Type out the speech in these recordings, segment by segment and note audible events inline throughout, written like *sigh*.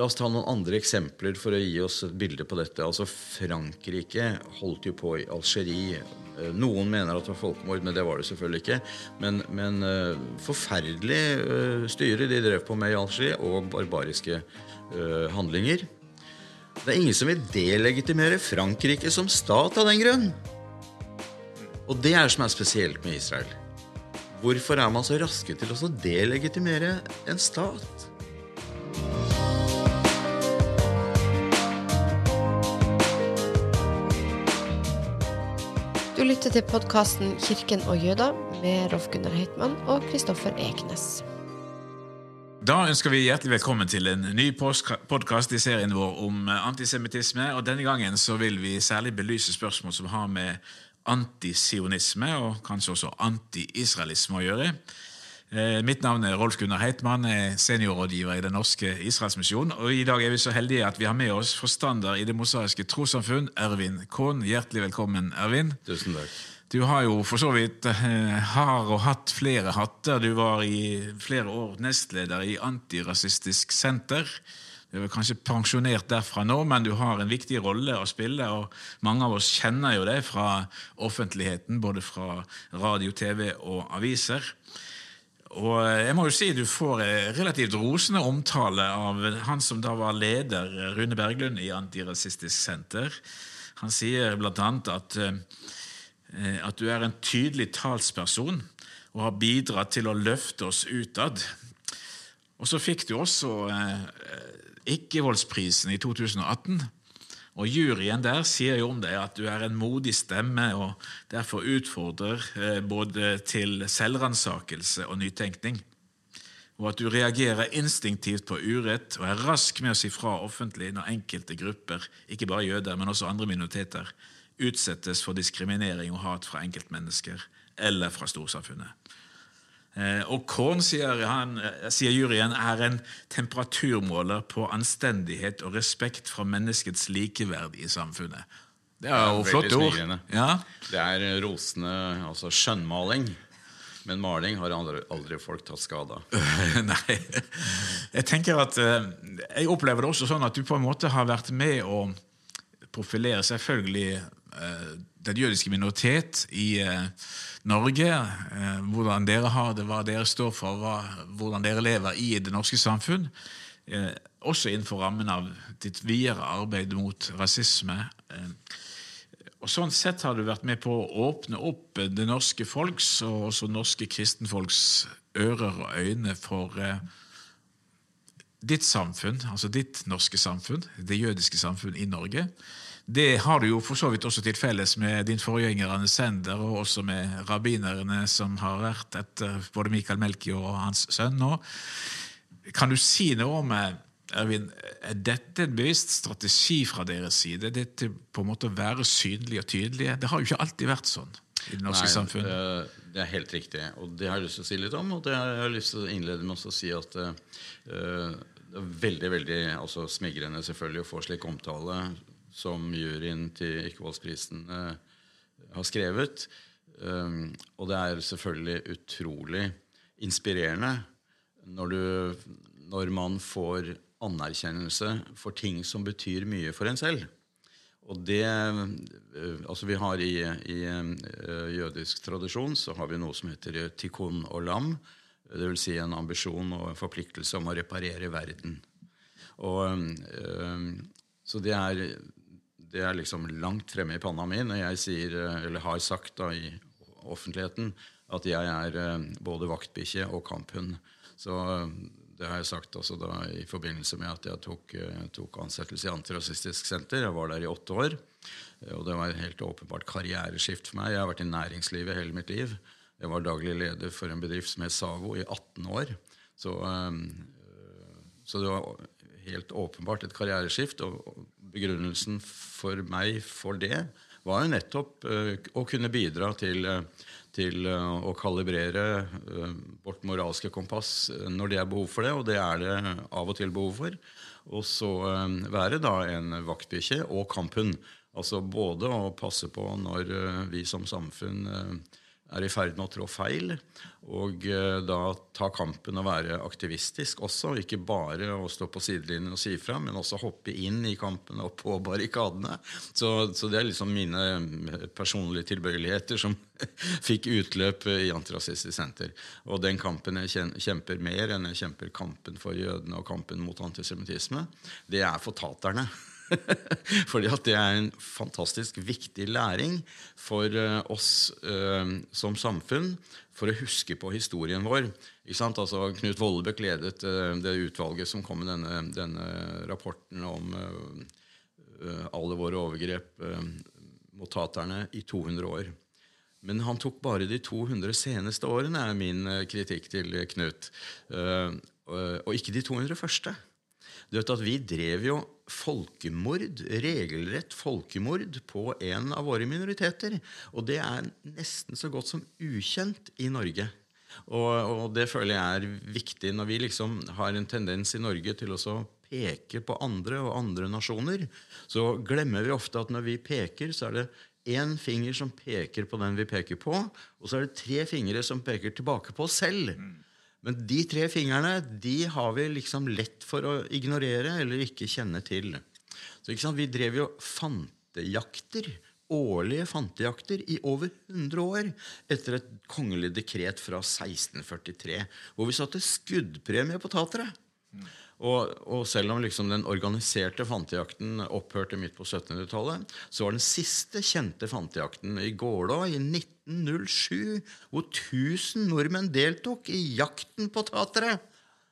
La oss ta noen andre eksempler for å gi oss et bilde på dette. Altså Frankrike holdt jo på i Algerie. Eh, noen mener at det var folkemord, men det var det selvfølgelig ikke. Men, men uh, forferdelig uh, styre de drev på med i Algerie, og barbariske handlinger. Det er ingen som vil delegitimere Frankrike som stat av den grunn. Og det er det som er spesielt med Israel. Hvorfor er man så raske til å delegitimere en stat? Lytter til podkasten 'Kirken og jøder' med Rolf Gunnar Heitmann og Kristoffer Eknes. Da ønsker vi hjertelig velkommen til en ny podkast i serien vår om antisemittisme. og Denne gangen så vil vi særlig belyse spørsmål som har med antisionisme og kanskje også anti-israelisme å gjøre. Eh, mitt navn er Rolf Gunnar Heitmann, er seniorrådgiver i Den norske Israelsmisjonen. Og I dag er vi så heldige at vi har med oss forstander i Det mosaiske trossamfunn, Ervin Kohn. Hjertelig velkommen, Ervin. Tusen takk. Du har jo for så vidt eh, har og hatt flere hatter. Du var i flere år nestleder i Antirasistisk Senter. Du er kanskje pensjonert derfra nå, men du har en viktig rolle å spille. og Mange av oss kjenner jo deg fra offentligheten, både fra radio, TV og aviser. Og jeg må jo si du får relativt rosende omtale av han som da var leder, Rune Berglund, i Antirasistisk Senter. Han sier bl.a. At, eh, at du er en tydelig talsperson og har bidratt til å løfte oss utad. Og så fikk du også eh, Ikke-voldsprisen i 2018. Og Juryen der sier jo om deg at du er en modig stemme og derfor utfordrer eh, både til selvransakelse og nytenkning. Og at du reagerer instinktivt på urett og er rask med å si fra offentlig når enkelte grupper, ikke bare jøder, men også andre minoriteter, utsettes for diskriminering og hat fra enkeltmennesker eller fra storsamfunnet. Eh, og Korn, sier, han, eh, sier juryen, er en temperaturmåler på anstendighet og respekt for menneskets likeverd i samfunnet. Det er jo flotte ord. Ja. Det er rosende altså skjønnmaling. Men maling har aldri, aldri folk tatt skade av. *laughs* Nei. Jeg tenker at eh, jeg opplever det også sånn at du på en måte har vært med å profilere selvfølgelig den jødiske minoritet i Norge, eh, hvordan dere har det, hva dere står for, hva, hvordan dere lever i det norske samfunn. Eh, også innenfor rammen av ditt videre arbeid mot rasisme. Eh, og Sånn sett har du vært med på å åpne opp det norske folks og også norske kristenfolks ører og øyne for ditt samfunn, altså ditt norske samfunn, det jødiske samfunn i Norge. Det har du jo for så vidt også til felles med din forgjenger Anne Sender, og også med rabbinerne som har vært etter både Michael Melki og hans sønn nå. Kan du si noe om eh, Ervin, er dette en bevisst strategi fra deres side? Dette på en måte å være synlig og tydelig? Det har jo ikke alltid vært sånn i det norske Nei, samfunn. Eh, det er helt riktig, og det har jeg lyst til å si litt om. Og det har jeg lyst til å innlede med å si at uh, det er veldig veldig altså, smigrende selvfølgelig å få slik omtale som juryen til Ikkevoldsprisen eh, har skrevet. Um, og det er selvfølgelig utrolig inspirerende når, du, når man får anerkjennelse for ting som betyr mye for en selv. Og det uh, Altså, vi har i, i uh, jødisk tradisjon så har vi noe som heter tikkun og lam. Dvs. Si en ambisjon og en forpliktelse om å reparere verden. Og, så det er det er liksom langt fremme i panna mi når jeg sier, eh, eller har sagt da i offentligheten at jeg er eh, både vaktbikkje og kamphund. Så eh, det har jeg sagt også da i forbindelse med at jeg tok, tok ansettelse i Antirasistisk Senter. Jeg var der i åtte år. Og det var et helt åpenbart karriereskift for meg. Jeg har vært i næringslivet hele mitt liv. Jeg var daglig leder for en bedrift som het Savo i 18 år. Så, så det var helt åpenbart et karriereskift. Og begrunnelsen for meg for det var jo nettopp uh, å kunne bidra til, uh, til uh, å kalibrere vårt moralske kompass når det er behov for det, og det er det av og til behov for. Og så være da en vaktbikkje og kamphund. Altså både å passe på når vi som samfunn er i ferd med å trå feil. Og eh, da ta kampen og være aktivistisk også. Ikke bare å stå på sidelinjen og si ifra, men også hoppe inn i kampen og på barrikadene. Så, så det er liksom mine eh, personlige tilbøyeligheter som *laughs* fikk utløp i Antirasistisk Senter. Og den kampen jeg kjemper mer enn jeg kjemper kampen for jødene og kampen mot antisemittisme, det er for taterne. *laughs* Fordi at det er en fantastisk viktig læring for eh, oss uh, som samfunn for å huske på historien vår. Altså, Knut Vollebøk ledet uh, det utvalget som kom med denne, denne rapporten om alle våre overgrep mot taterne i 200 år. Men han tok bare de 200 seneste årene, er min kritikk til Knut. Og ikke de 200 første. Du vet at Vi drev jo folkemord, regelrett folkemord på en av våre minoriteter. Og det er nesten så godt som ukjent i Norge. Og, og det føler jeg er viktig når vi liksom har en tendens i Norge til å peke på andre og andre nasjoner. Så glemmer vi ofte at når vi peker, så er det én finger som peker på den vi peker på, og så er det tre fingre som peker tilbake på oss selv. Men de tre fingrene de har vi liksom lett for å ignorere eller ikke kjenne til. Så ikke sant? Vi drev jo fantejakter, årlige fantejakter i over 100 år etter et kongelig dekret fra 1643, hvor vi satte skuddpremie på tatere. Og, og, selv om liksom den organiserte fantejakten opphørte midt på 1700-tallet, så var den siste kjente fantejakten i Gålå i 1907, hvor 1000 nordmenn deltok i jakten på tatere.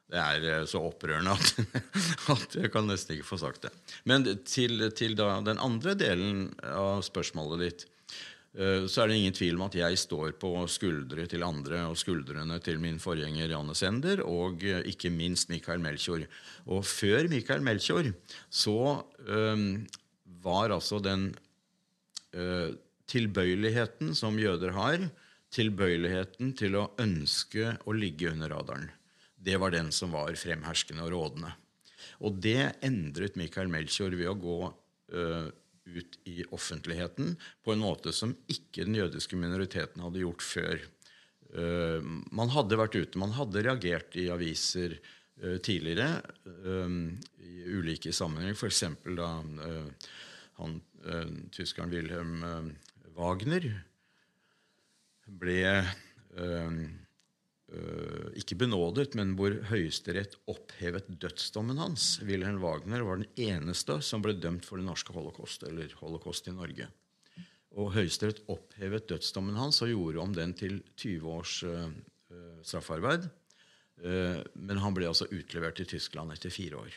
Det er eh, så opprørende at, *laughs* at, jeg kan nesten ikke få sagt det. Men til, til den andre delen av spørsmålet ditt så er det ingen tvil om at jeg står på skuldre til andre og skuldrene til min forgjenger Janne Sender og eh, ikke minst Michael Melchior. Og før Michael Melchior så um, var altså den uh, tilbøyeligheten som jøder har, tilbøyeligheten til å ønske å ligge under radaren, det var den som var fremherskende og rådende. Og det endret Michael Melchior ved å gå uh, ut i offentligheten på en måte som ikke den jødiske minoriteten hadde gjort før. Uh, man hadde vært ute, man hadde reagert i aviser uh, tidligere uh, i ulike sammenhenger. F.eks. da han, tyskeren Wilhelm Wagner ble ikke benådet, men hvor Høyesterett opphevet dødsdommen hans. Wilhelm Wagner var den eneste som ble dømt for det norske holocaust, eller holocaust i Norge. Og Høyesterett opphevet dødsdommen hans og gjorde om den til 20 års uh, straffarbeid. Uh, men han ble altså utlevert til Tyskland etter fire år.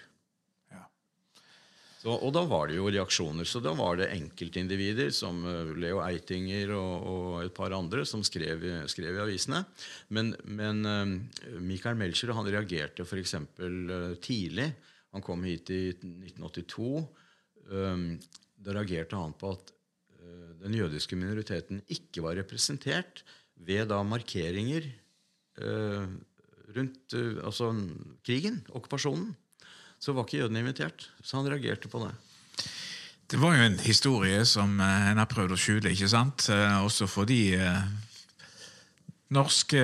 Så, og da var det jo reaksjoner. Så da var det enkeltindivider som eh, Leo Eitinger og, og et par andre som skrev, skrev i avisene. Men, men uh, Michael Melcher han reagerte f.eks. Eh, tidlig. Han kom hit i 1982. Um, da reagerte han på at den jødiske minoriteten ikke var representert ved da markeringer rundt altså krigen, okkupasjonen så var ikke jødene invitert. Så han reagerte på det. Det var jo en historie som eh, en har prøvd å skjule, ikke sant? Eh, også fordi norske,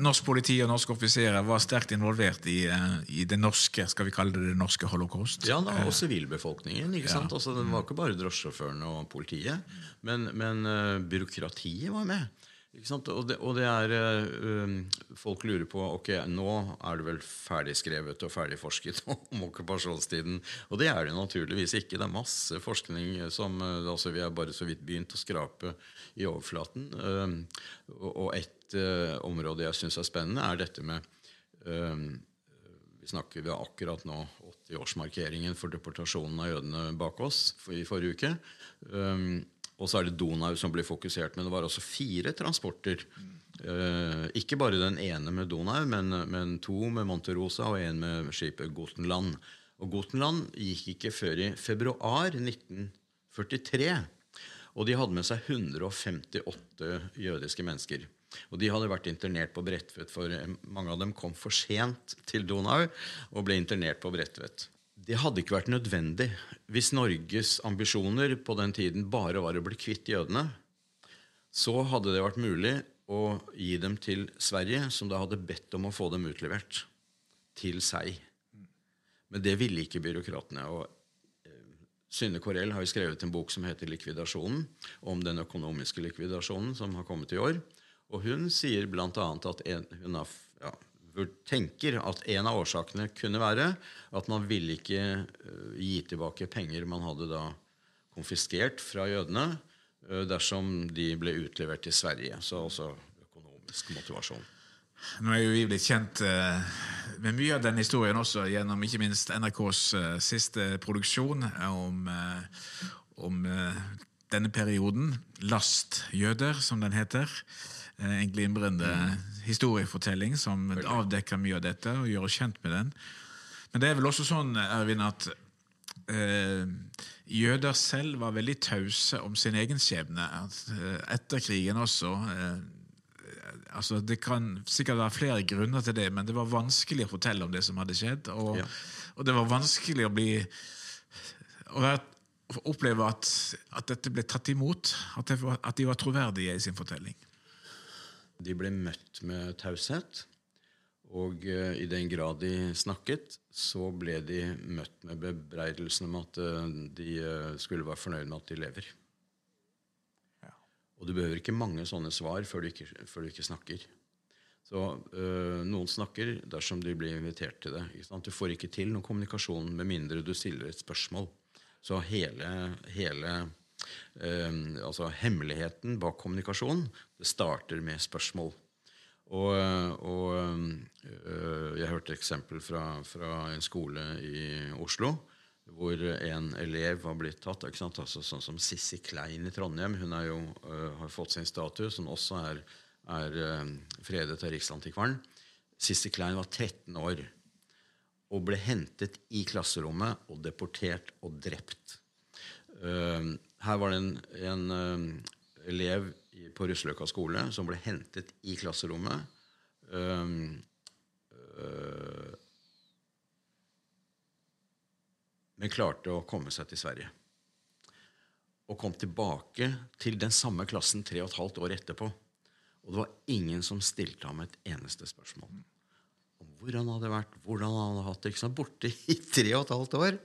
norsk, politi og norske offiserer var sterkt involvert i, i, det norske skal vi kalle det det norske holocaust. Ja, da, og sivilbefolkningen. ikke sant? Altså, det var ikke bare drosjesjåførene og politiet, men, men byråkratiet var med. Og det, og det, er uh, Folk lurer på ok, nå er det vel ferdigskrevet og ferdigforsket *laughs* om okkupasjonstiden. Og det er det naturligvis ikke. Det er masse forskning som uh, altså Vi har bare så vidt begynt å skrape i overflaten. Uh, og et område jeg syns er spennende, er dette med Vi snakker vi akkurat nå 80-årsmarkeringen for deportasjonen av jødene bak oss i forrige uke. Um, og så er det Donau som blir fokusert. Men det var også fire transporter. Eh, ikke bare den ene med Donau, men, men to med Monterosa og en med skipet Gotenland. Og Gotenland gikk ikke før i februar 1943. Og de hadde med seg 158 jødiske mennesker. Og de hadde vært internert på Bredtvet, for mange av dem kom for sent til Donau og ble internert på Bredtvet. Det hadde ikke vært nødvendig hvis Norges ambisjoner på den tiden bare var å bli kvitt jødene. Så hadde det vært mulig å gi dem til Sverige, som da hadde bedt om å få dem utlevert til seg. Men det ville ikke byråkratene. og eh, Synne Korell har jo skrevet en bok som heter 'Likvidasjonen', om den økonomiske likvidasjonen som har kommet i år. Og hun sier bl.a. at en, hun har, ja, tenker at en av årsakene kunne være at man ville ikke uh, gi tilbake penger man hadde da konfiskert fra jødene, uh, dersom de ble utlevert til Sverige. Så også økonomisk motivasjon. Nå er jo vi blitt kjent uh, med mye av den historien også gjennom ikke minst NRKs siste produksjon om, om denne perioden. 'Lastjøder', som den heter. En glimrende mm. Historiefortelling som avdekker mye av dette og gjør oss kjent med den. Men det er vel også sånn, Ervin, at eh, jøder selv var veldig tause om sin egen skjebne. Etter krigen også. Eh, altså Det kan sikkert være flere grunner til det, men det var vanskelig å fortelle om det som hadde skjedd. Og, ja. og det var vanskelig å bli å, være, oppleve at, at, dette ble tatt imot. At, var, at, de var troverdige i sin fortelling. De ble møtt med taushet. Og uh, i den grad de snakket, så ble de møtt med bebreidelsen om at uh, de uh, skulle være fornøyd med at de lever. Og du behøver ikke mange sånne svar før du ikke, før du ikke snakker. Så øh, Noen snakker dersom de blir invitert til det. Du får ikke til noen kommunikasjon med mindre du stiller et spørsmål. Så hele, hele altså hemmeligheten bak kommunikasjon det starter med spørsmål. Og, og øh, jeg hørte eksempel fra, fra en skole i Oslo hvor en elev var blitt tatt. Altså, sånn som Sissy Klein i Trondheim. Hun jo, uh, har fått sin status. Hun også er, er fredet av Riksantikvaren. Sissy Klein var 13 år og ble hentet i klasserommet og deportert og drept. Uh, her var det en, en elev på Russeløkka skole som ble hentet i klasserommet. Uh, men klarte å komme seg til Sverige. Og kom tilbake til den samme klassen tre og et halvt år etterpå. Og det var ingen som stilte ham et eneste spørsmål om hvor han hadde vært, hvordan han hadde hatt det. Borte i tre og et halvt år.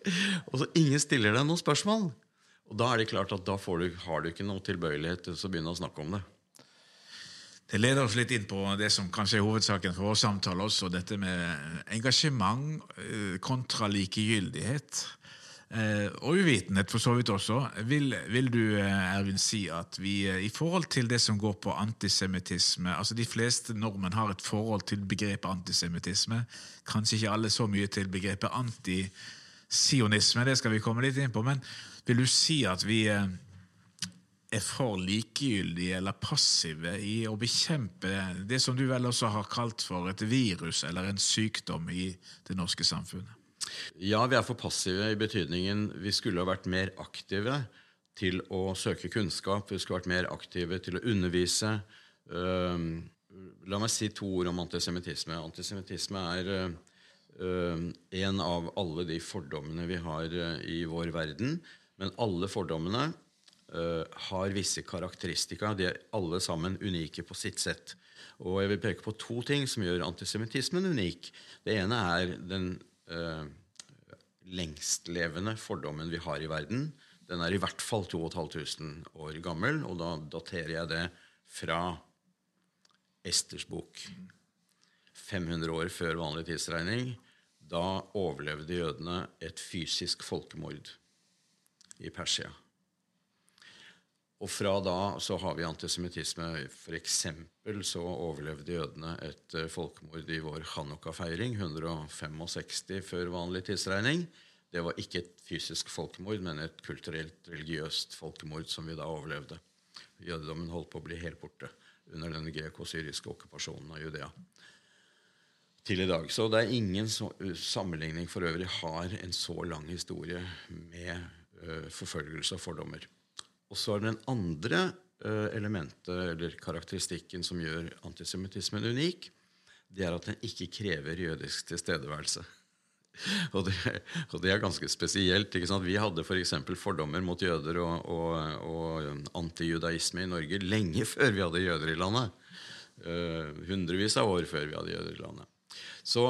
Og så ingen stiller deg noen spørsmål. Og da er det klart at da du, har du ikke noe tilbøyelighet til å begynne å snakke om det. Det leder oss litt inn på det som kanskje er hovedsaken for vår samtale også, dette med engasjement eh, kontra likegyldighet. Eh, og uvitenhet, for så vidt også. Vil, vil, du eh, Ervin, si at vi i forhold til det som går på antisemittisme altså De fleste nordmenn har et forhold til begrepet antisemittisme. Kanskje ikke alle så mye til begrepet antisionisme, det skal vi komme litt inn på. Men vil du si at vi er for likegyldige eller passive i å bekjempe det som du vel også har kalt for et virus eller en sykdom i det norske samfunnet? Ja, vi er for passive i betydningen vi skulle ha vært mer aktive til å søke kunnskap. Vi skulle vært mer aktive til å undervise. La meg si to ord om antisemittisme. Antisemittisme er en av alle de fordommene vi har i vår verden. Men alle fordommene uh, har visse karakteristika. De er alle sammen unike på sitt sett. Og jeg vil peke på to ting som gjør antisemittismen unik. Det ene er den uh, lengstlevende fordommen vi har i verden. Den er i hvert fall 2500 år gammel, og da daterer jeg det fra Esters bok. 500 år før vanlig tidsregning. Da overlevde jødene et fysisk folkemord i Persia. Og fra da så har vi antisemittisme. F.eks. så overlevde jødene et uh, folkemord i vår Hanukka-feiring, 165 før vanlig tidsregning. Det var ikke et fysisk folkemord, men et kulturelt, religiøst folkemord som vi da overlevde. Jødedommen holdt på å bli helt borte under den greko-syriske okkupasjonen av Judea. Til i dag. Så det er ingen så, sammenligning for øvrig har en så lang historie med forfølgelse og fordommer. Og så er det den andre uh, elementet eller karakteristikken som gjør antisemittismen unik, det er at den ikke krever jødisk tilstedeværelse. *laughs* Og det, og det, er ganske spesielt. Vi hadde f.eks. For fordommer mot jøder og, og, og antijudaisme i Norge lenge før vi hadde jøder i landet. hundrevis av år før vi hadde jøder i landet. Så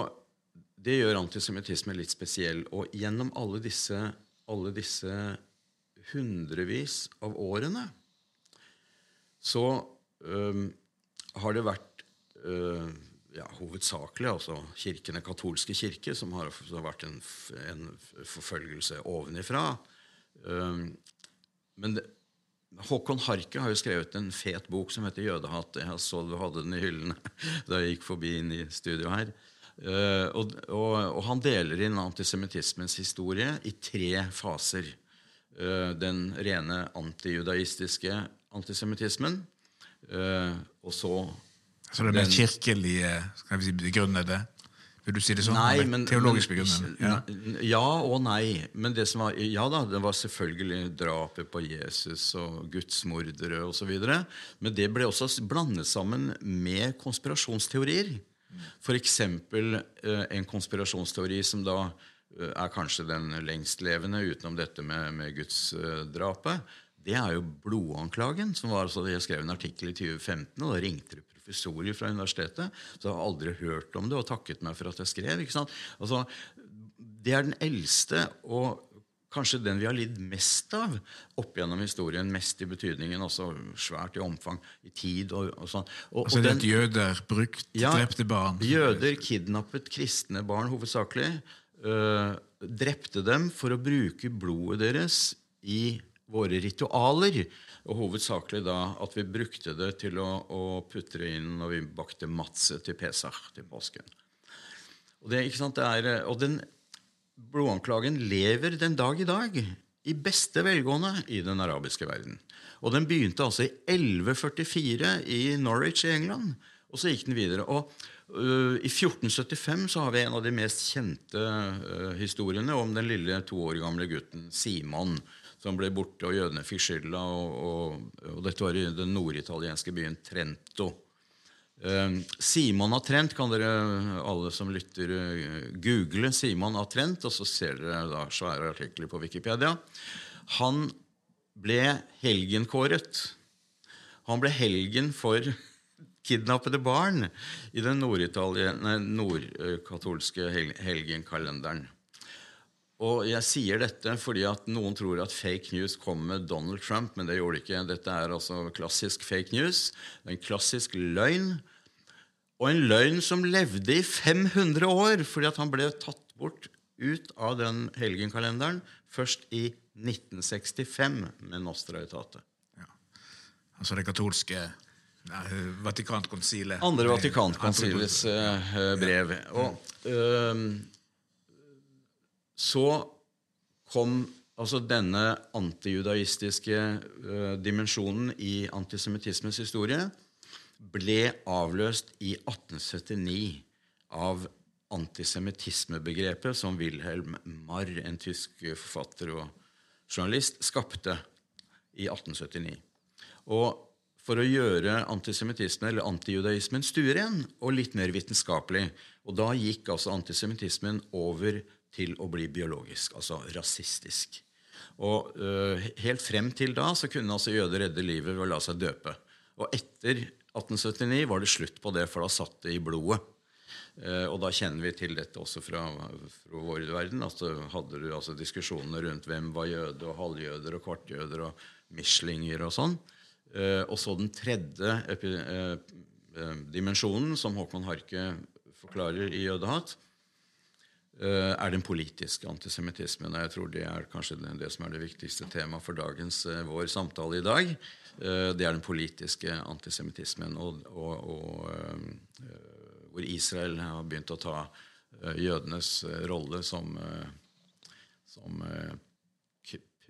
det gjør antisemittisme litt spesiell. Og gjennom alle disse, alle disse hundrevis av årene så øh, har det vært øh, ja, hovedsakelig altså kirken, den katolske kirke, som har, har vært en, en, forfølgelse ovenifra. Øh, men det, Håkon Harke har jo skrevet en fet bok som heter 'Jødehat'. Jeg så du hadde den i hyllene *laughs* da jeg gikk forbi inn i studio her. Uh, og, og, og, han deler inn antisemittismens historie i tre faser. Uh, den rene antijudaistiske antisemittismen. Uh, og så Så det mer kirkelige skal vi si, begrunnede? Vil du si det sånn? Nei, men, Teologisk begrunnet? Ja. ja. og nei. Men det som var, ja da, det var selvfølgelig drapet på Jesus og gudsmordere osv. Men det ble også blandet sammen med konspirasjonsteorier. F.eks. Eh, en konspirasjonsteori som da eh, er kanskje den lengstlevende utenom dette med, med gudsdrapet. Det er jo blodanklagen. som var, altså, Jeg skrev en artikkel i 2015, og da ringte det professorer fra universitetet. Så jeg har aldri hørt om det og takket meg for at jeg skrev. Altså, det er den eldste og kanskje den vi har lidd mest av opp gjennom historien. Mest i betydningen, også svært i omfang, i tid og, og sånn. Og, altså og den, jøder brukt, ja, drepte barn? Jøder kidnappet kristne barn hovedsakelig. Øh, drepte dem for å bruke blodet deres i våre ritualer. Og hovedsakelig da at vi brukte det til å, å putte det inn når vi bakte matse til Pesach, til påsken. Og, det, sant, det er, og den blodanklagen lever den dag i dag i beste velgående i den arabiske verden. Og den begynte altså i 1144 i Norwich i England. Og så gikk den videre. Og uh, I 1475 så har vi en av de mest kjente uh, historiene om den lille to år gamle gutten Simon som ble borte, og jødene fikk skylda. Og, og, og, dette var i den norditalienske byen Trento. Eh, Simon har Trent kan dere alle som lytter, uh, google Simon har Trent, og så ser dere da svære artikler på Wikipedia. Han ble helgenkåret. Han ble helgen for *laughs* kidnappede barn i den nordkatolske helgenkalenderen. Og jeg sier dette fordi at noen tror at fake news kom med Donald Trump, men det gjorde det ikke. Dette er altså klassisk fake news. En klassisk løgn. Og en løgn som levde i 500 år, fordi at han ble tatt bort ut av den helgenkalenderen først i 1965 med Nostra Etate. Ja. Altså det katolske Vatikankonsilet. Andre Vatikankonsilets uh, brev. Og... Uh, så kom altså denne antijudaistiske uh, dimensjonen i antisemittismens historie ble avløst i 1879 av antisemittismebegrepet som Wilhelm Marr, en tysk forfatter og journalist, skapte i 1879. Og for å gjøre antisemittismen eller antijudaismen stueren og litt mer vitenskapelig. Og da gikk altså antisemittismen over til å bli biologisk, altså rasistisk. Og uh, Helt frem til da så kunne altså jøder redde livet ved å la seg døpe. Og etter 1879 var det slutt på det, for da satt det i blodet. Uh, og da kjenner vi til dette også fra, fra vår verden. at altså, hadde du altså diskusjoner rundt hvem var jøde, og halvjøder og kvartjøder og mislinger og sånn. Uh, og så den tredje dimensjonen, som Håkon Harke forklarer i Jødehat, Eh, er den politiske antisemittismen. Jeg tror det er kanskje det, som er det viktigste temaet for dagens eh, vår samtale i dag. Eh, det er den politiske antisemittismen, og, og, og, hvor Israel har begynt å ta jødenes rolle som, som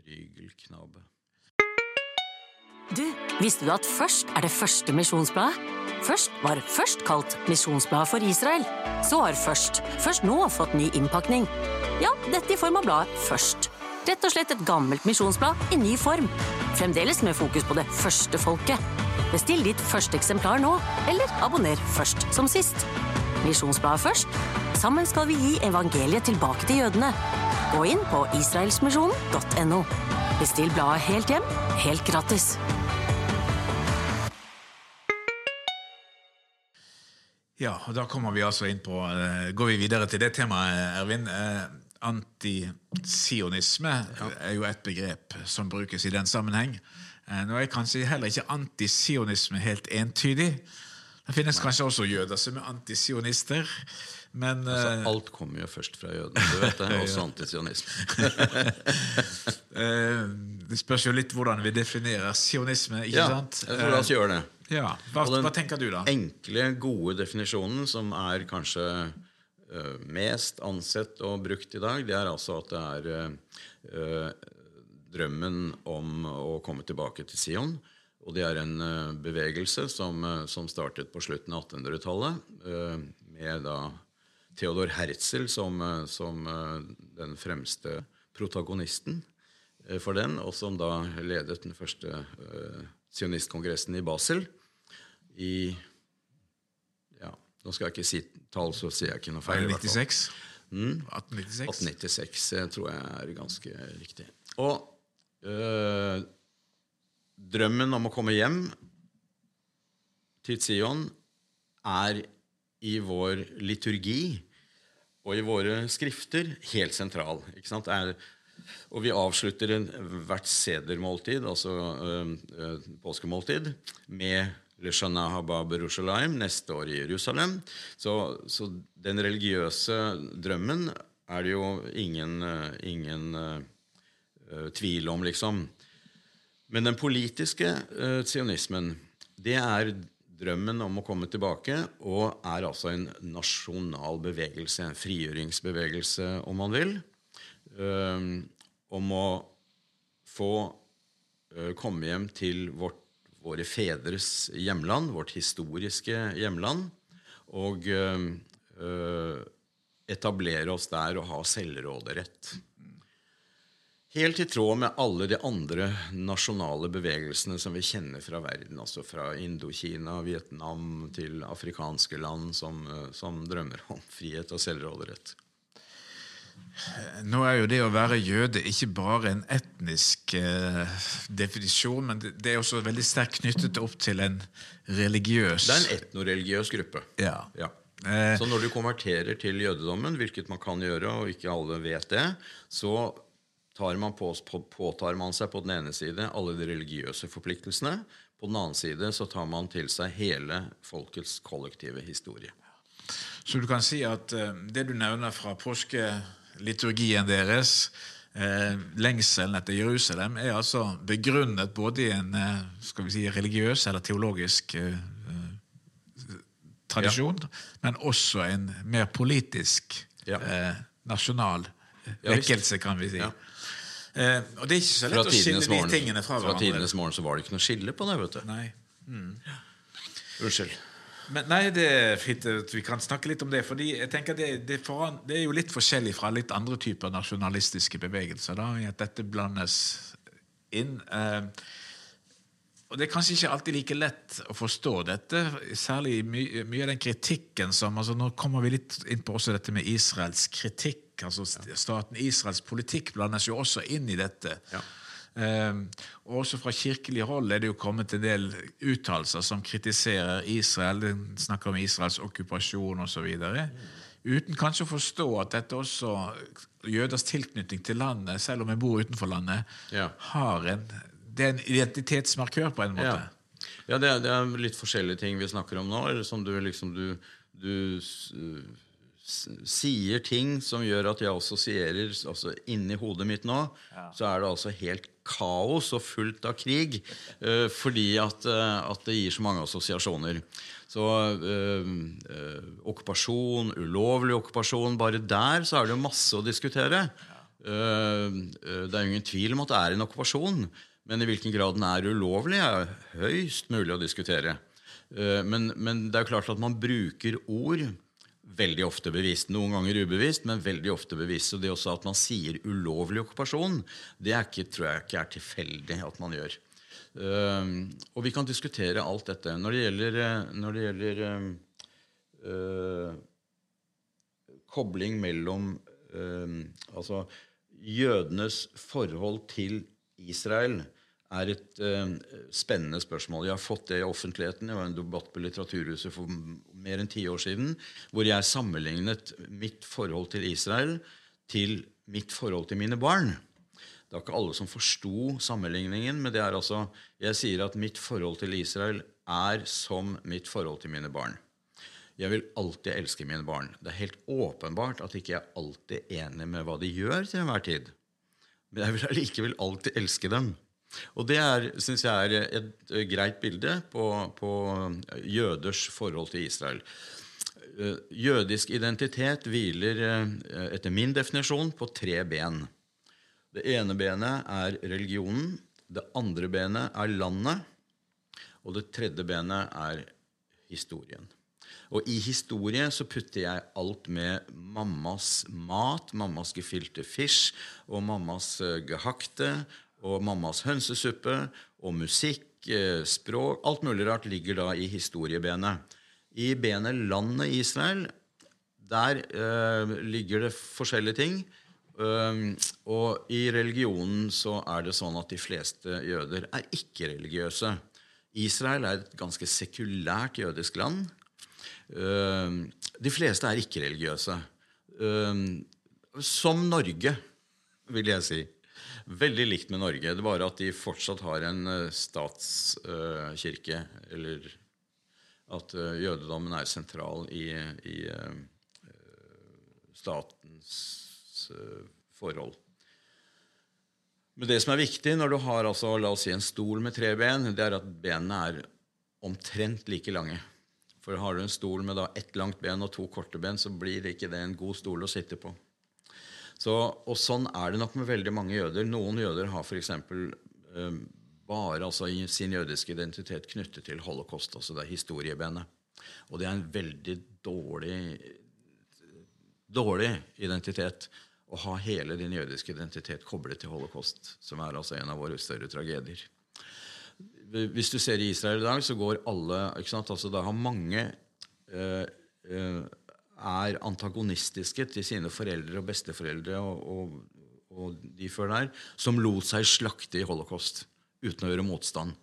prygelknabe. Du, visste du at Først er det første misjonsbladet? Først var Først kalt Misjonsbladet for Israel. Så har Først først nå fått ny innpakning. Ja, dette i form av bladet Først. Rett og slett et gammelt misjonsblad i ny form. Fremdeles med fokus på det første folket. Bestill ditt første eksemplar nå, eller abonner først som sist. Misjonsbladet Først. Sammen skal vi gi evangeliet tilbake til jødene. Gå inn på israelsmisjonen.no. Bestill bladet helt hjem, helt gratis. Ja, og da kommer vi altså inn på eh, Går vi videre til det temaet, Ervin. Eh, ja. er jo et begrep som brukes i den sammenheng. Eh, Nå er kanskje heller ikke antisionisme helt entydig. Det finnes kanskje også jøder som er antisionister. Men Altså, eh, alt kommer jo først fra jødene. Du vet det, *laughs* også antisionisme. *laughs* eh, det spørs jo litt hvordan vi definerer sionisme. ikke Ja, sant? tror la oss gjøre det. Ja, hva, hva tenker du, da? Den enkle, gode definisjonen som er kanskje mest ansett og brukt i dag, det er altså at det er eh, eh, drømmen om å komme tilbake til Sion. Og det er en eh, bevegelse som, eh, som startet på slutten av 1800-tallet, eh, med da Theodor Herzl som, eh, som eh, den fremste protagonisten eh, for den, og som da ledet den første eh, sionistkongressen i Basel i ja, Nå skal jeg ikke si tall, så sier jeg ikke noe feil. i hvert fall. 1896? 1896 eh, tror jeg er ganske riktig. Og øh, drømmen om å komme hjem til Sion er i vår liturgi og i våre skrifter helt sentral. Ikke sant? Er, og vi avslutter en, hvert sedermåltid, altså øh, øh, påskemåltid, med Le Shana Haba Berushalayim, neste år i Jerusalem. Så, så den religiøse drømmen er det jo ingen, øh, ingen øh, tvil om, liksom. Men den politiske uh, sionismen, det er drømmen om å komme tilbake, og er altså en nasjonal bevegelse, en frigjøringsbevegelse, om man vil, eh, om å få uh, komme hjem til vårt, våre fedres hjemland, vårt historiske hjemland, og eh, eh, etablere oss der og ha selvråderett. Helt i tråd med alle de andre nasjonale bevegelsene som vi kjenner fra verden, altså fra Indokina, Vietnam til afrikanske land som, eh, som drømmer om frihet og selvråderett. Nå er jo det å være jøde ikke bare en etnisk eh, definisjon, men det, det er også veldig sterkt knyttet opp til en religiøs Det er en etnoreligiøs gruppe. Ja. Ja. Eh, Så når du konverterer til jødedommen, hvilket man kan gjøre, og ikke alle vet det, så tar man på, på, påtar man seg på den ene side alle de religiøse forpliktelsene. På den annen side så tar man til seg hele folkets kollektive historie. Så du kan si at eh, det du nevner fra påskeliturgien deres, eh, lengselen etter Jerusalem, er altså begrunnet både i en eh, skal vi si, religiøs eller teologisk eh, tradisjon, tradisjon, men også en mer politisk, Ja. eh, nasjonal vekkelse, kan vi si. Ja. Eh, og det er ikke så lett å skille morgen, de tingene fra fra hverandre. tidenes morgen så var det ikke noe skille på det. vet du. Nei. Unnskyld. Men nei, det er fint at vi kan snakke litt om det. fordi jeg tenker det, det, foran, det er jo litt forskjellig fra litt andre typer nasjonalistiske bevegelser. da, i at dette blandes inn. Eh, og Det er kanskje ikke alltid like lett å forstå dette, særlig my, mye av den kritikken som altså Nå kommer vi litt inn på også dette med Israels kritikk. altså Staten Israels politikk blandes jo også inn i dette. Ja. Eh, også fra kirkelig hold er det jo kommet en del uttalelser som kritiserer Israel. Den snakker om Israels okkupasjon osv. Uten kanskje å forstå at dette også jøders tilknytning til landet, selv om jeg bor utenfor landet, Ja. har en Det er en identitetsmarkør på en måte. Ja, ja det, er, det er litt forskjellige ting vi snakker om nå. Eller som du liksom du, du sier ting som gjør at jeg assosierer altså Inni hodet mitt nå så er det altså helt kaos og fullt av krig. uh, fordi at, uh, at det gir så mange assosiasjoner. Så eh, okkupasjon, ulovlig okkupasjon Bare der så er det jo masse å diskutere. Det er jo ingen tvil om at det er en okkupasjon. Men i hvilken grad den er ulovlig, er høyst mulig å diskutere. Men, men det er klart at man bruker ord veldig ofte bevisst. Noen ganger ubevisst, men veldig ofte bevisst. Og det også at man sier ulovlig okkupasjon, det ikke, tror jeg ikke er tilfeldig at man gjør. Eh, og vi kan diskutere alt dette. Når det gjelder, eh, når det gjelder eh, kobling mellom eh, altså jødenes forhold til Israel er et uh, spennende spørsmål. Jeg har fått det i offentligheten. Det var en debatt på Litteraturhuset for mer enn ti år siden hvor jeg sammenlignet mitt forhold til Israel til mitt forhold til mine barn. Det er ikke alle som forsto sammenligningen, men det er altså Jeg sier at mitt forhold til Israel er som mitt forhold til mine barn. Jeg vil alltid elske mine barn. Det er helt åpenbart at ikke jeg alltid er enig med hva de gjør til enhver tid. Men jeg vil allikevel alltid elske dem. Og det synes jeg er et greit bilde på, på jøders forhold til Israel. Eh, Jødisk identitet hviler eh, etter min definisjon på tre ben. Det ene benet er religionen. Det andre benet er landet. Og det tredje benet er historien. Og i historie så putter jeg alt med mammas mat, mammas gefilte fish og mammas eh, gehakte og mammas hønsesuppe og musikk, eh, språk Alt mulig rart ligger da i historiebenet. I benet landet Israel, der eh, ligger det forskjellige ting. Um, og i religionen så er det sånn at de fleste jøder er ikke-religiøse. Israel er et ganske sekulært jødisk land. Um, de fleste er ikke-religiøse. Um, som Norge, vil jeg si. Veldig likt med Norge. Det er bare at de fortsatt har en uh, statskirke. eller at uh, jødedommen er sentral i, i statens forhold. Men det som er viktig når du har altså, la oss si, en stol med tre ben, det er at benene er omtrent like lange. For har du en stol med da ett langt ben og to korte ben, så blir ikke det en god stol å sitte på. Så, og sånn er det nok med veldig mange jøder. Noen jøder har f.eks. Eh, bare altså, sin jødiske identitet knyttet til holocaust, altså det er historiebenet. Og det er en veldig dårlig, dårlig identitet å ha hele din jødiske identitet koblet til holocaust, som er altså en av våre større tragedier. Hvis du ser i Israel i dag, så går alle ikke sant, altså Da har mange eh, eh, er antagonistiske til sine foreldre og besteforeldre og, og, og de før der, som lot seg slakte i holocaust uten å gjøre motstand.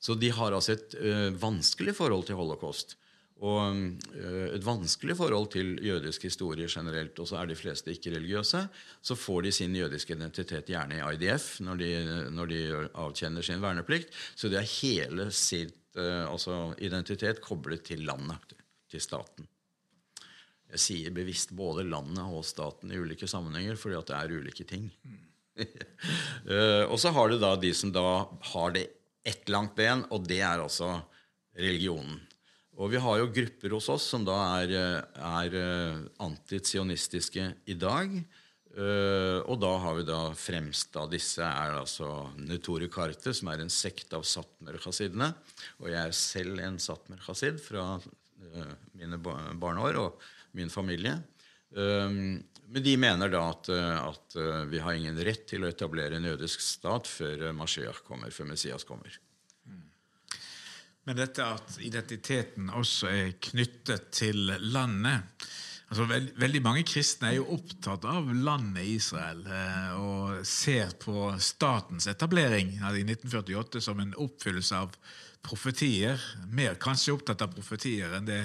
Så de har altså et ø, vanskelig forhold til holocaust. Og ø, et vanskelig forhold til jødisk historie generelt. Og så er de fleste ikke-religiøse. Så får de sin jødiske identitet gjerne i IDF når de, når de avtjener sin verneplikt. Så det er hele sitt eh, altså identitet koblet til landet, til staten. Jeg sier bevisst både landet og staten i ulike sammenhenger fordi at det er ulike ting. *laughs* Eh, og så har du da de som da har det ett langt ben, og det er altså religionen. Og vi har jo grupper hos oss som da er, er antizionistiske i dag. Uh, og da har vi da fremst av disse er altså Netore Karte, som er en sekt av satmer-khasidene. Og jeg er selv en satmer-khasid fra uh, mine ba- barneår og min familie. Um, men de mener da at, eh, at eh, vi har ingen rett til å etablere en jødisk stat før eh, Mashiach kommer, før Messias kommer. Men dette at identiteten også er knyttet til landet altså veld, Veldig mange kristne er jo opptatt av landet Israel og ser på statens etablering i 1948 som en oppfyllelse av profetier. Mer kanskje opptatt av profetier enn det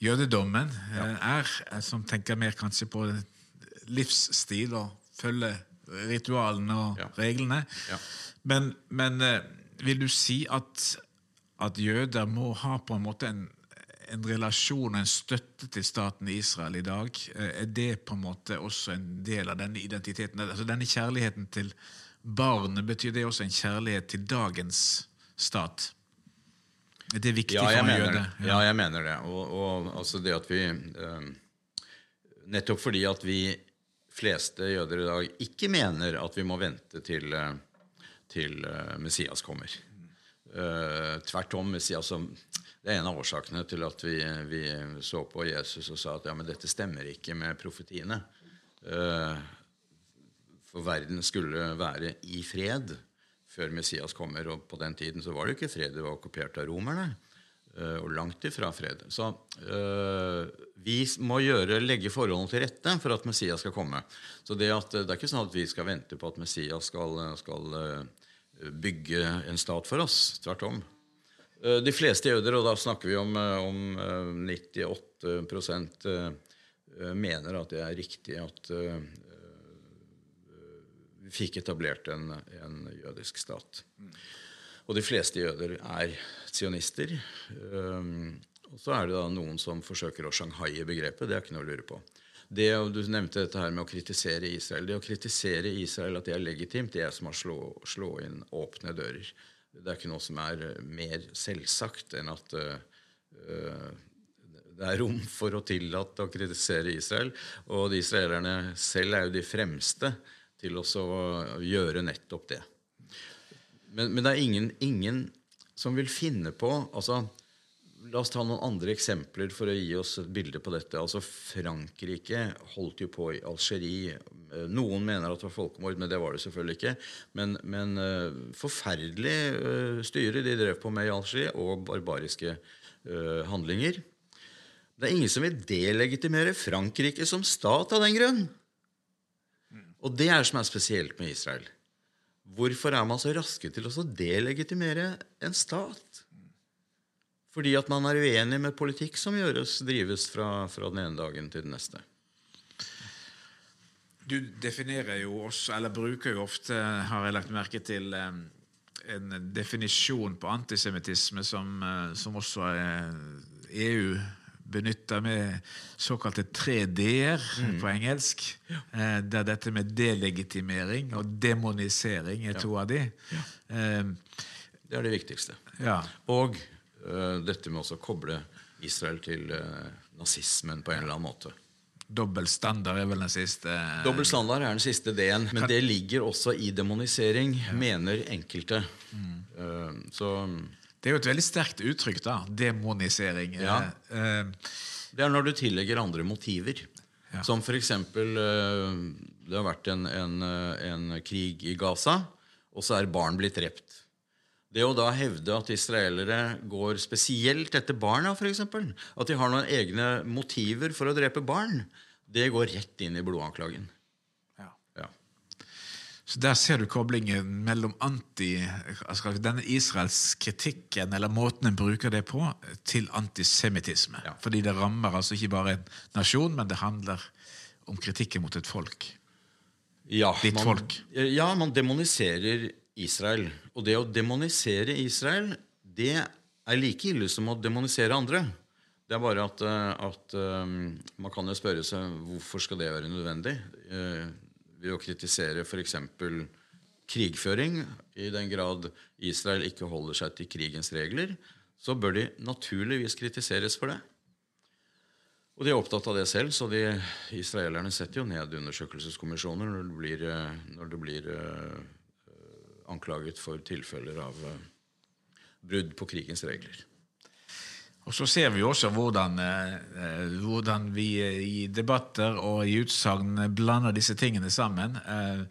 jødedommen eh, er, eh, som tenker mer kanskje på livsstil og følge ritualene og Ja. reglene. Ja. Men, men eh, vil du si at, at jøder må ha på en måte en, en relasjon og en støtte til staten Israel i dag? Er det på en måte også en del av denne identiteten? Altså Denne kjærligheten til barnet, betyr det også en kjærlighet til dagens stat? Er viktig Ja, for jeg gjøre mener det. Ja, jeg mener det. Og, og altså det at vi eh, Nettopp fordi at vi fleste jøder i dag ikke mener at vi må vente til, eh, til eh, Messias kommer. Eh, tvert om. Messias som, det er en av årsakene til at vi, vi så på Jesus og sa at ja, men dette stemmer ikke med profetiene. Eh, for verden skulle være i fred før Messias kommer. Og på den tiden så var det jo ikke fred, det var okkupert av romerne. eh, Og langt ifra fred. Så øh, vi må gjøre, legge forholdene til rette for at Messias skal komme. Så det, at, det er ikke sånn at vi skal vente på at Messias skal, skal øh, bygge en stat for oss. Tvert om. Eh, De fleste jøder, og da snakker vi om, eh, om eh, 98 eh, eh, mener at det er riktig at eh, eh, fikk etablert en, en jødisk stat. Og de fleste jøder er sionister. Um, og så er det da noen som forsøker å shanghaie begrepet. Det er ikke noe å lure på. Det, Du nevnte dette her med å kritisere Israel. Det å kritisere Israel at det er legitimt, det er som å slå, slå inn åpne dører. Det er ikke noe som er mer selvsagt enn at eh, det er rom for å tillate å kritisere Israel. Og de israelerne selv er jo de fremste til oss å gjøre nettopp det. Men, men det er ingen, ingen som vil finne på altså, La oss ta noen andre eksempler for å gi oss et bilde på dette. Altså Frankrike holdt jo på i Algerie. Noen mener at det var folkemord, men det var det selvfølgelig ikke. Men, men eh, forferdelig eh, styre de drev på med i Algerie, og barbariske uh, handlinger. Det er ingen som vil delegitimere Frankrike som stat av den grunn. Og det er det som er spesielt med Israel. Hvorfor er man så raske til å delegitimere en stat? Fordi at man er uenig med politikk som gjøres, drives fra, fra den ene dagen til den neste. Du definerer jo også, eller bruker jo ofte, har jeg lagt merke til, en definisjon på antisemittisme som, eh, som også EU benytter med såkalte 3D-er på engelsk. Ja. Der dette med delegitimering og demonisering er to av de. Ja. Det er det viktigste. Ja. Og uh, dette med å koble Israel til uh, nazismen på en eller annen måte. Dobbel standard er vel den siste Dobbel standard er den siste D-en, men det ligger også i demonisering, mener enkelte. Uh, så Det er jo et veldig sterkt uttrykk, da. Demonisering. Ja. Eh, det er når du tillegger andre motiver. Ja. Som eksempel øh, Det har vært en, en, en krig i Gaza, og så er barn blitt drept. Det å da hevde at israelere går spesielt etter barna, f.eks., at de har noen egne motiver for å drepe barn, det går rett inn i blodanklagen. Så Der ser du koblingen mellom anti, altså denne Israels kritikken, eller måten en bruker det på, til antisemittisme. Ja. Fordi det rammer altså ikke bare en nasjon, men det handler om kritikken mot et folk. Ja, Ditt man, folk. Ja, man demoniserer Israel. Og det å demonisere Israel, det er like ille som å demonisere andre. Det er bare at, eh, at eh, man kan jo spørre seg hvorfor skal det være nødvendig. Ved å kritisere f.eks. krigføring, i den grad Israel ikke holder seg til krigens regler, så bør de naturligvis kritiseres for det. Og de er opptatt av det selv, så de israelerne setter jo ned undersøkelseskommisjoner når det blir, eh, når det blir eh, anklaget for tilfeller av eh, brudd på krigens regler. Og så ser vi også hvordan, eh, hvordan vi eh, i debatter og i utsagn blander disse tingene sammen. Eh,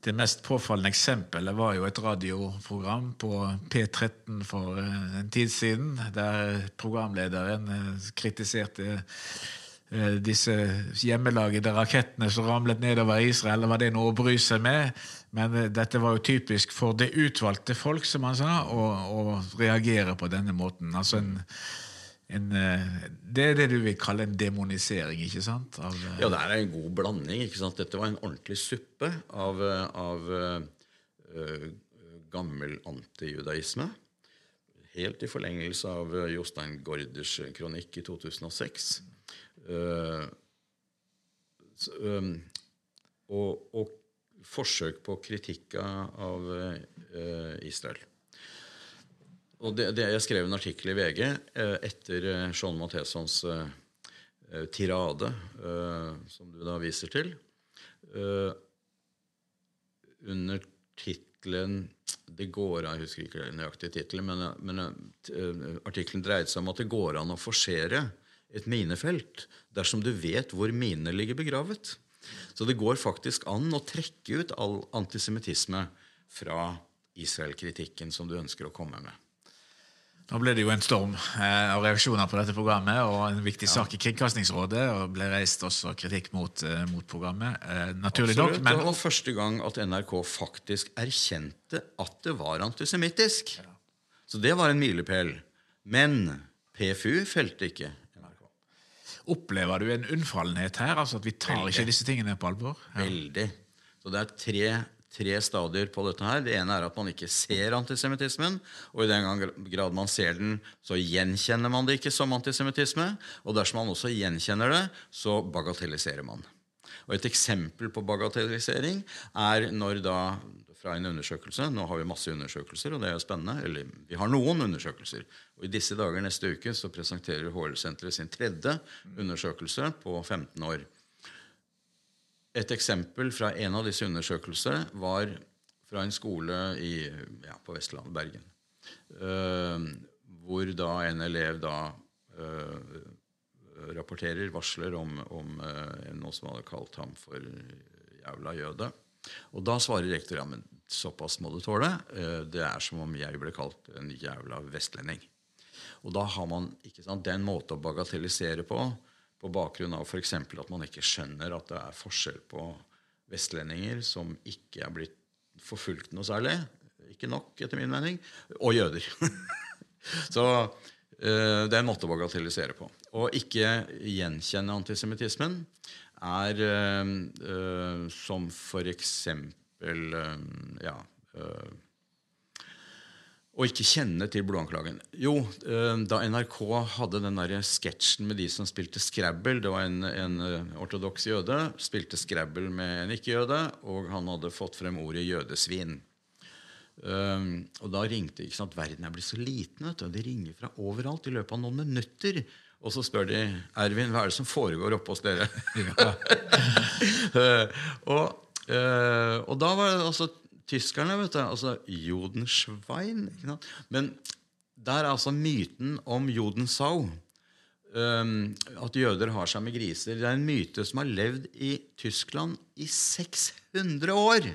det mest påfallende eksempelet var jo et radioprogram på P13 for eh, en tid siden, der programlederen eh, kritiserte eh, disse hjemmelagede rakettene som ramlet nedover Israel. Var det noe å bry seg med? Men eh, dette var jo typisk for det utvalgte folk, som han sa, å, å reagere på denne måten. Altså en, en, eh, det er det du vil kalle en demonisering, ikke sant? Av, eh, Ja, det er en god blanding. ikke sant? Dette var en ordentlig suppe av, eh, av uh, gammel antijudaisme. Helt i forlengelse av Jostein Gaarders kronikk i 2006. Uh, um, og, og forsøk på kritikk av uh, Israel. Og det, det, jeg skrev en artikkel i VG eh, etter eh, Sean Mathesons eh, tirade, som du da viser til, under tittelen det går an, Jeg husker ikke nøyaktig tittelen, men, men artikkelen dreide seg om at det går an å forsere et minefelt dersom du vet hvor minene ligger begravet. Så det går faktisk an å trekke ut all antisemittisme fra Israel-kritikken som du ønsker å komme med. Da ble det jo en storm eh, av reaksjoner på dette programmet, og en viktig sak i Kringkastingsrådet. Og ble reist også kritikk mot, eh, mot programmet. Eh, naturlig nok. Men Det var første gang at NRK faktisk erkjente at det var antisemittisk. Så det var en milepæl. Men PFU felte ikke NRK. opplever du en unnfallenhet her? Altså at vi tar Veldig. ikke disse tingene på alvor? Ja. Veldig. Så det er tre, tre stadier på dette her. Det ene er at man ikke ser antisemittismen. Og i den grad man ser den, så gjenkjenner man det ikke som antisemittisme. Og dersom man også gjenkjenner det, så bagatelliserer man. Og Et eksempel på bagatellisering er når da fra en undersøkelse Nå har vi masse undersøkelser, og det er jo spennende. Eller vi har noen undersøkelser. Og I disse dager neste uke så presenterer HL-senteret sin tredje undersøkelse på 15 år. Et eksempel fra en av disse undersøkelsene var fra en skole i, ja, på Vestlandet, Bergen. Uh, hvor da en elev da uh, rapporterer, varsler om, om uh, noe som hadde kalt ham for jævla jøde. Og da svarer rektor ja, men såpass må du tåle. Eh, det er som om jeg ble kalt en jævla vestlending. Og da har man ikke sant, den måten å bagatellisere på, på bakgrunn av f.eks. at man ikke skjønner at det er forskjell på vestlendinger som ikke er blitt forfulgt noe særlig, ikke nok etter min mening, og jøder. *laughs* Så eh, det er en måte å bagatellisere på. Å ikke gjenkjenne antisemittismen er eh, eh, som eksempel eh, ja, å ikke kjenne til blodanklagen. Jo, eh, da NRK hadde den der sketsjen med de som spilte Scrabble Det var en, en eh, ortodoks jøde, spilte Scrabble med en ikke-jøde, og han hadde fått frem ordet jødesvin. Um, og da ringte ikke sant, Verden er blitt så liten, vet du, og de ringer fra overalt i løpet av noen minutter. Og så spør de Ervin, hva er det som foregår oppe hos dere? *laughs* Eh, og, eh, og da var det altså tyskerne, vet du. Altså Jodenschwein. Ikke sant? Men der er altså myten om Jodensau. Um, at jøder har seg med griser. Det er en myte som har levd i Tyskland i 600 år.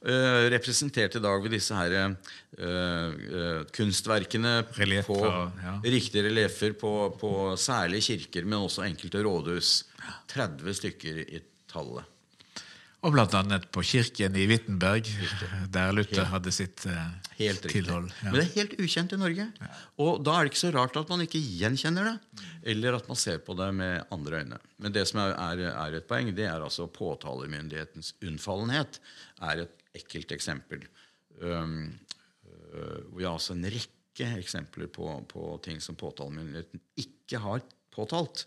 Uh, representert i dag ved disse her uh, uh, kunstverkene Relief, på ja. riktige reliefer på, på særlig kirker, men også enkelte rådhus. 30 stykker i tallet. Og annet på kirken i Wittenberg, der Luther hadde sitt eh, Helt tilhold. Ja. Men det er helt ukjent i Norge. Og da er det ikke så rart at man ikke gjenkjenner det, eller at man ser på det med andre øyne. Men det som er, er et poeng, det er altså påtalemyndighetens unnfallenhet. er et ekkelt eksempel. Um, uh, vi har altså en rekke eksempler på, på ting som påtalemyndigheten ikke har påtalt.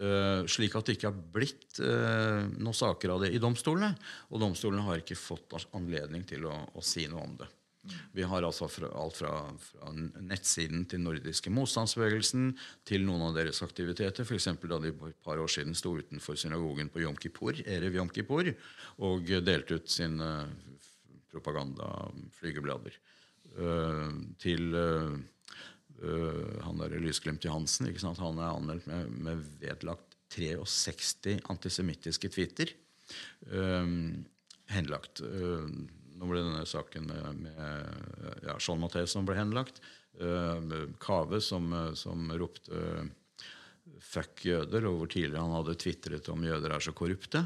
Uh, slik at det ikke har blitt uh, noen saker av det i domstolene. Og domstolene har ikke fått anledning til å, å si noe om det. Vi har altså fra, alt fra, fra nettsiden til nordiske motstandsbevegelsen til noen av deres aktiviteter. F.eks. da de for et par år siden sto utenfor synagogen på Jom Kippur, Erev Jom Kippur og delte ut sine propagandaflygeblader. Uh, til uh, uh, han der Lysglimt Johansen. Ikke sant? Han er anmeldt med, med vedlagt 63 antisemittiske tweeter. Um, henlagt. Uh, nå ble denne saken med, med ja, Jean som ble henlagt. Uh, Kave som, som ropte uh, 'fuck jøder', og hvor tidligere han hadde tvitret om jøder er så korrupte.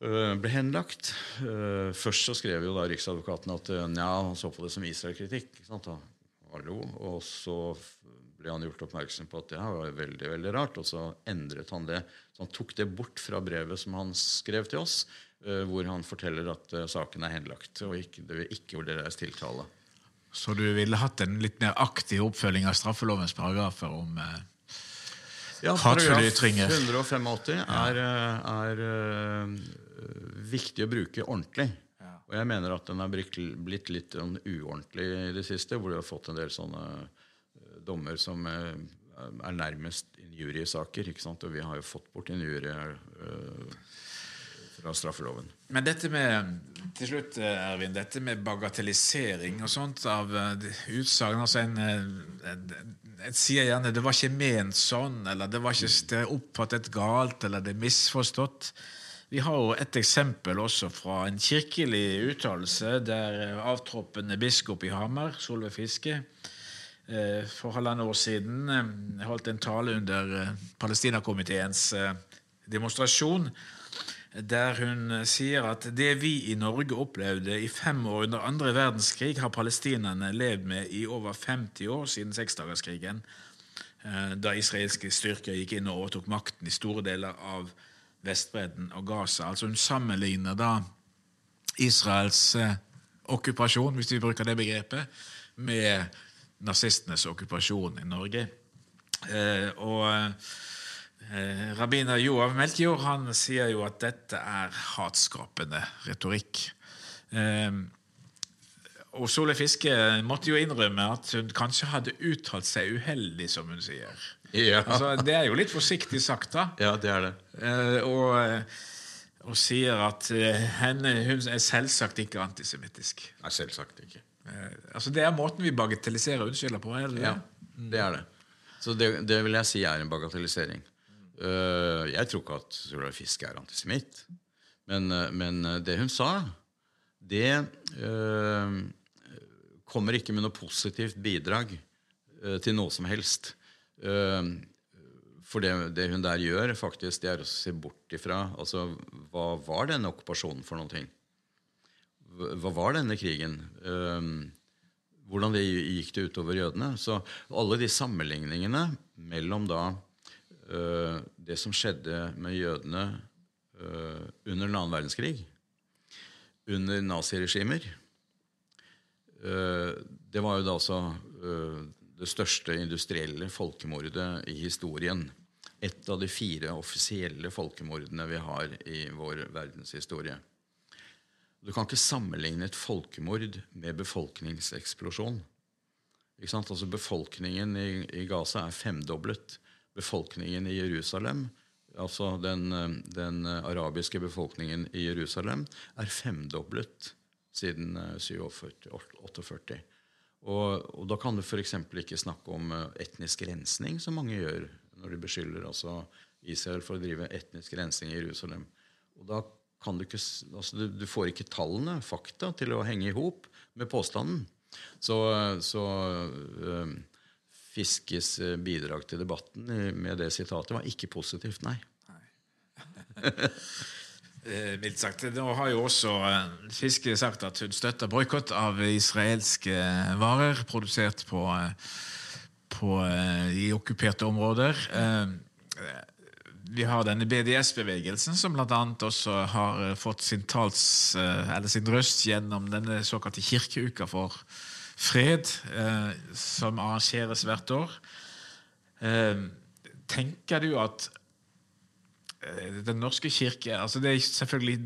Uh, ble henlagt. Uh, først så skrev jo da Riksadvokaten at uh, ja, han så på det som Israel-kritikk. Hallo. Og så ble han gjort oppmerksom på at det her var veldig veldig rart. Og så endret han det. Så han tok det bort fra brevet som han skrev til oss, eh, hvor han forteller at eh, saken er henlagt, og ikke, det vil ikke vurderes tiltale. Så du ville hatt en litt mer aktiv oppfølging av straffelovens paragrafer om eh, Ja, Hatefulle paragraf ytringer. 185 er, er, er eh, viktig å bruke ordentlig. Og jeg mener at den er blitt litt sånn uordentlig i det siste, hvor du har fått en del sånne eh, dommer som eh, er nærmest injuriesaker. ikke sant? Og vi har jo fått bort injurier eh, fra straffeloven. Men dette med til slutt, Ervin, dette med bagatellisering og sånt av utsagn altså en, en, en sier gjerne 'det var ikke ment sånn', eller 'det var ikke oppfattet galt', eller 'det er misforstått'. Vi har jo et eksempel også fra en kirkelig uttalelse der avtroppende biskop i Hamar, Solveig Fiske, eh, for halvannet år siden eh, holdt en tale under eh, Palestinakomiteens eh, demonstrasjon, der hun eh, sier at det vi i Norge opplevde i fem år under andre verdenskrig, har palestinerne levd med i over 50 år siden seksdagerskrigen, eh, da israelske styrker gikk inn og overtok makten i store deler av Vestbredden og Gaza. Altså Hun sammenligner da Israels eh, okkupasjon, hvis vi bruker det begrepet, med nazistenes okkupasjon i Norge. Eh, og eh, rabbiner Joav Melchior han sier jo at dette er hatskapende retorikk. Eh, og Sole Fiske måtte jo innrømme at hun kanskje hadde uttalt seg uheldig, som hun sier. Ja. Altså, det er jo litt forsiktig sagt, da. Ja, det er det. Eh, og, eh, og sier at eh, henne, hun er selvsagt ikke antisemittisk. Nei, selvsagt ikke. Eh, altså, det er måten vi bagatelliserer unnskylder på. Er det? Ja, det er det. Så det, det vil jeg si er en bagatellisering. Uh, jeg tror ikke at Solveig Fiske er antisemitt. Men, men det hun sa, det uh, kommer ikke med noe positivt bidrag uh, til noe som helst. Eh, for det, det hun der gjør, faktisk, det er å se bort ifra altså, Hva var denne okkupasjonen for noen ting? Hva var denne krigen? Eh, hvordan det gikk det utover jødene. Så alle de sammenligningene mellom da eh, det som skjedde med jødene eh, under den annen verdenskrig, under naziregimer eh, Det var jo da altså det største industrielle folkemordet i historien. Et av de fire offisielle folkemordene vi har i vår verdenshistorie. Du kan ikke sammenligne et folkemord med befolkningseksplosjon. Altså Befolkningen i, i Gaza er femdoblet. Befolkningen i Jerusalem, altså den, eh, den arabiske befolkningen i Jerusalem, er femdoblet siden eh, 47-48. Og, og da kan du f.eks. ikke snakke om eh, etnisk rensning, som mange gjør når de beskylder altså Israel for å drive etnisk rensning i Jerusalem. Og da kan du ikke, altså du, du får ikke tallene, fakta, til å henge i hop med påstanden. Så, så øh, Fiskes øh, bidrag til debatten med det sitatet var ikke positivt, nei. Eh, *laughs* mildt sagt. Nå har jo også eh, Fiske sagt at hun støtter boikott av israelske varer produsert på, eh, på, eh, i okkuperte områder. Eh, Vi har denne BDS-bevegelsen, som bl.a. også har eh, fått sin, tals, eh, sin røst gjennom denne såkalte kirkeuka for fred, eh, som arrangeres hvert år. Eh, Tenker du at Eh, Den norske kirke altså det er selvfølgelig,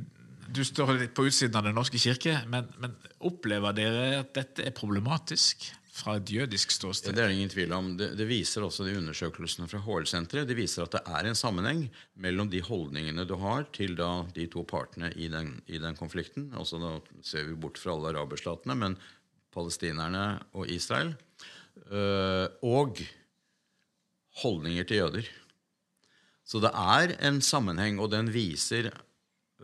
Du står litt på utsiden av Den norske kirke, men, men opplever dere at dette er problematisk fra et jødisk ståsted? Det er ingen tvil om. Det, det viser også de undersøkelsene fra HL-senteret. Det viser at det er en sammenheng mellom de holdningene du har til da de to partene i den, i den konflikten. Altså Da ser vi bort fra alle araberstatene, men palestinerne og Israel. øh, og holdninger til jøder. Så det er en sammenheng, og den viser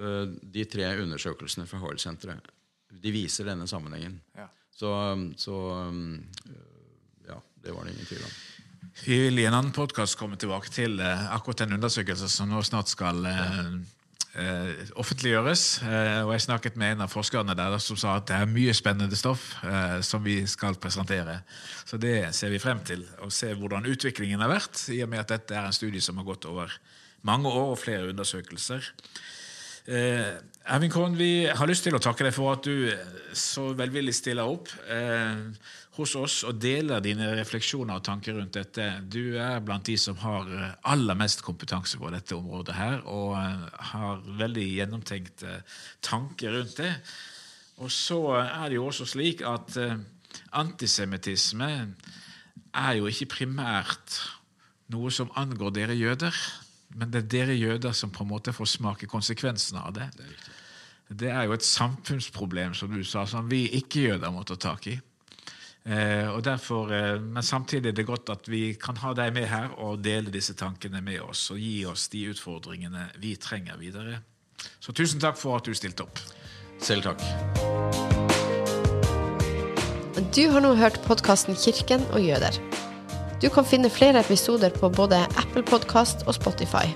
uh, de tre undersøkelsene fra HL-senteret. De viser denne sammenhengen. Ja. Så, så um, ja, det var det ingen tvil om. Vi vil i en annen podkast komme tilbake til uh, akkurat den undersøkelsen som nå snart skal uh, eh, offentliggjøres. Eh, og Jeg snakket med en av forskerne der som sa at det er mye spennende stoff eh, som vi skal presentere. Så det ser vi frem til, å se hvordan utviklingen har vært, i og med at dette er en studie som har gått over mange år og flere undersøkelser. Eivind Ervin Kohn, vi har lyst til å takke deg for at du eh, så velvillig stiller opp eh, hos oss og deler dine refleksjoner og tanker rundt dette. Du er blant de som har eh, aller mest kompetanse på dette området her, og eh, har veldig gjennomtenkte tanker rundt det. Og så er det jo også slik at eh, antisemittisme er jo ikke primært noe som angår dere jøder, men det er dere jøder som på en måte får smake konsekvensene av det. Det er jo et samfunnsproblem, som du sa, som vi ikke-jøder må ta tak i. Eh, og derfor, eh, men samtidig er det godt at vi kan ha deg med her og dele disse tankene med oss og gi oss de utfordringene vi trenger videre. Så tusen takk for at du stilte opp. Selv takk. Du har nå hørt podkasten Kirken og jøder. Du kan finne flere episoder på både Apple Podkast og Spotify.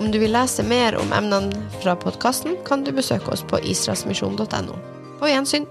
Om du vil lese mer om emnene fra podkasten, kan du besøke oss på israelsmisjon.no. På gjensyn.